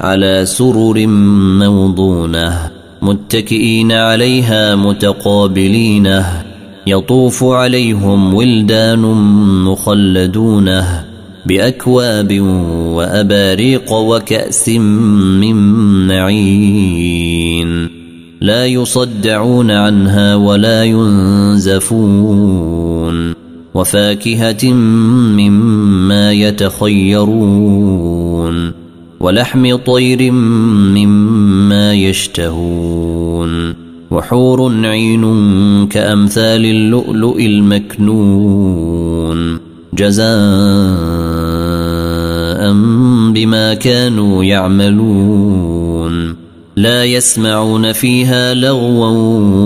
على سرر موضونة متكئين عليها متقابلين يطوف عليهم ولدان مخلدونه بأكواب وأباريق وكأس من معين. لا يصدعون عنها ولا ينزفون وفاكهة مما يتخيرون. ولحم طير مما يشتهون وحور عين كأمثال اللؤلؤ المكنون جزاء بما كانوا يعملون لا يسمعون فيها لغوا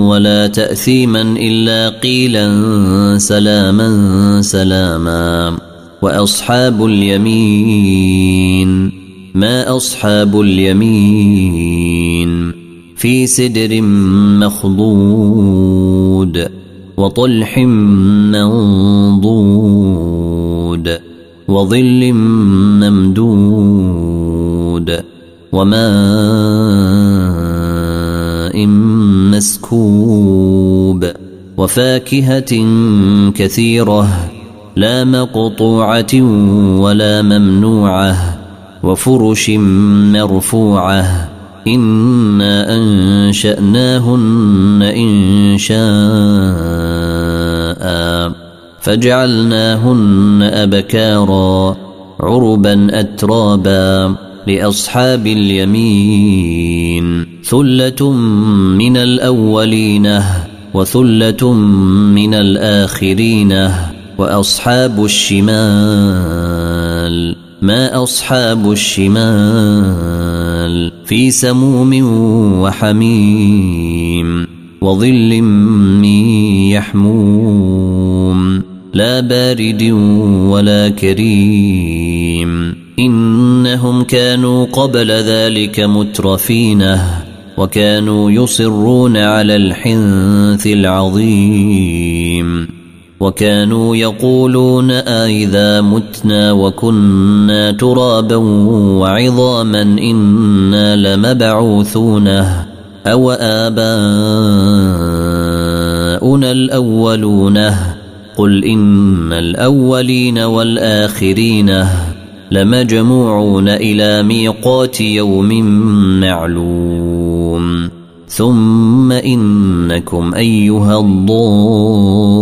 ولا تأثيما إلا قيلا سلاما سلاما وأصحاب اليمين ما أصحاب اليمين في سدر مخضود وطلح منضود وظل ممدود وماء مسكوب وفاكهة كثيرة لا مقطوعة ولا ممنوعة وفرش مرفوعة. إنا أنشأناهن إن شاء. فجعلناهن أبكارا عربا اترابا لأصحاب اليمين. ثلة من الأولين وثلة من الآخرين وأصحاب الشمال. ما أصحاب الشمال في سموم وحميم وظل من يحموم لا بارد ولا كريم إنهم كانوا قبل ذلك مترفينه وكانوا يصرون على الحنث العظيم وكانوا يقولون أإذا متنا وكنا ترابا وعظاما إنا لمبعوثونه أو آباؤنا الأولون قل إن الأولين والآخرين لمجموعون إلى ميقات يوم معلوم ثم إنكم أيها الضالون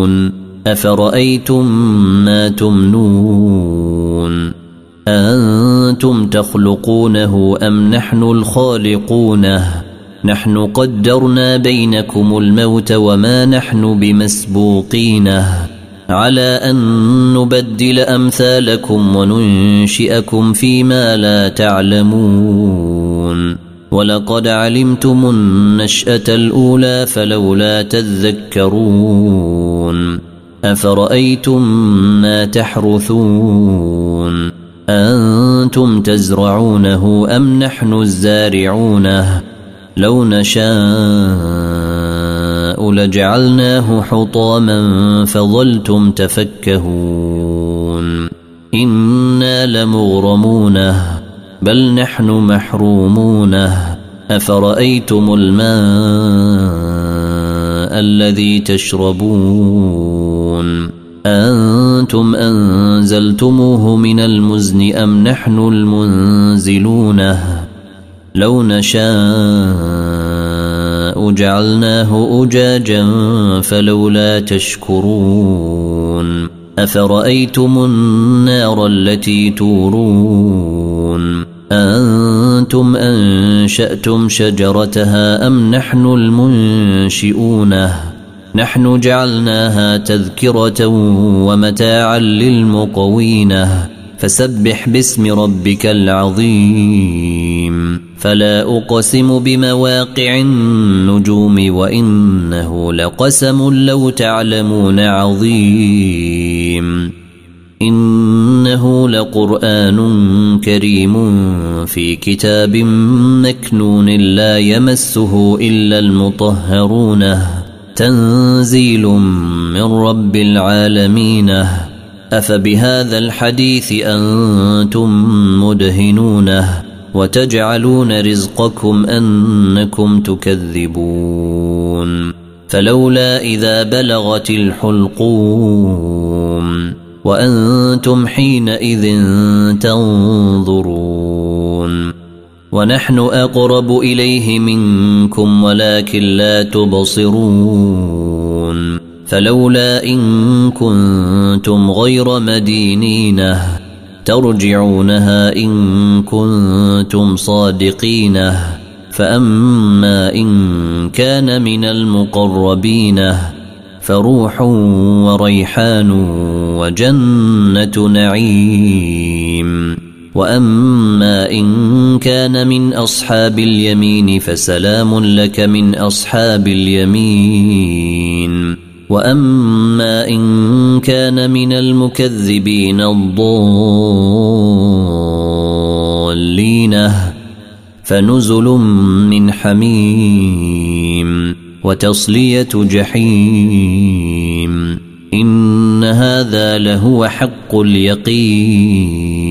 أفرأيتم ما تمنون؟ أنتم تخلقونه أم نحن الخالقونه؟ نحن قدرنا بينكم الموت وما نحن بمسبوقينه. على أن نبدل أمثالكم وننشئكم فيما لا تعلمون. ولقد علمتم النشأة الأولى فلولا تذكرون. افرايتم ما تحرثون؟ أنتم تزرعونه أم نحن الزارعونه؟ لو نشاء لجعلناه حطاما فظلتم تفكهون. إنا لمغرمونه بل نحن محرومونه. أفرأيتم الماء الذي تشربون؟ أنتم أنزلتموه من المزن أم نحن المنزلونه؟ لو نشاء جعلناه أجاجا فلولا تشكرون. أفرأيتم النار التي تورون؟ أنتم أنشأتم شجرتها أم نحن المنشئونه؟ نحن جعلناها تذكرة ومتاعا للمقوينة. فسبح باسم ربك العظيم. فلا أقسم بمواقع النجوم وإنه لقسم لو تعلمون عظيم. إنه لقرآن كريم في كتاب مكنون لا يمسه إلا المطهرون. تنزيل من رب العالمين. أفبهذا الحديث أنتم مدهنونه وتجعلون رزقكم أنكم تكذبون. فلولا إذا بلغت الحلقوم وأنتم حينئذ تنظرون. ونحن أقرب إليه منكم ولكن لا تبصرون. فلولا إن كنتم غير مدينينه ترجعونها إن كنتم صادقين. فأما إن كان من المقربين فروح وريحان وجنة نعيم. واما ان كان من اصحاب اليمين فسلام لك من اصحاب اليمين واما ان كان من المكذبين الضالين فنزل من حميم وتصليه جحيم ان هذا لهو حق اليقين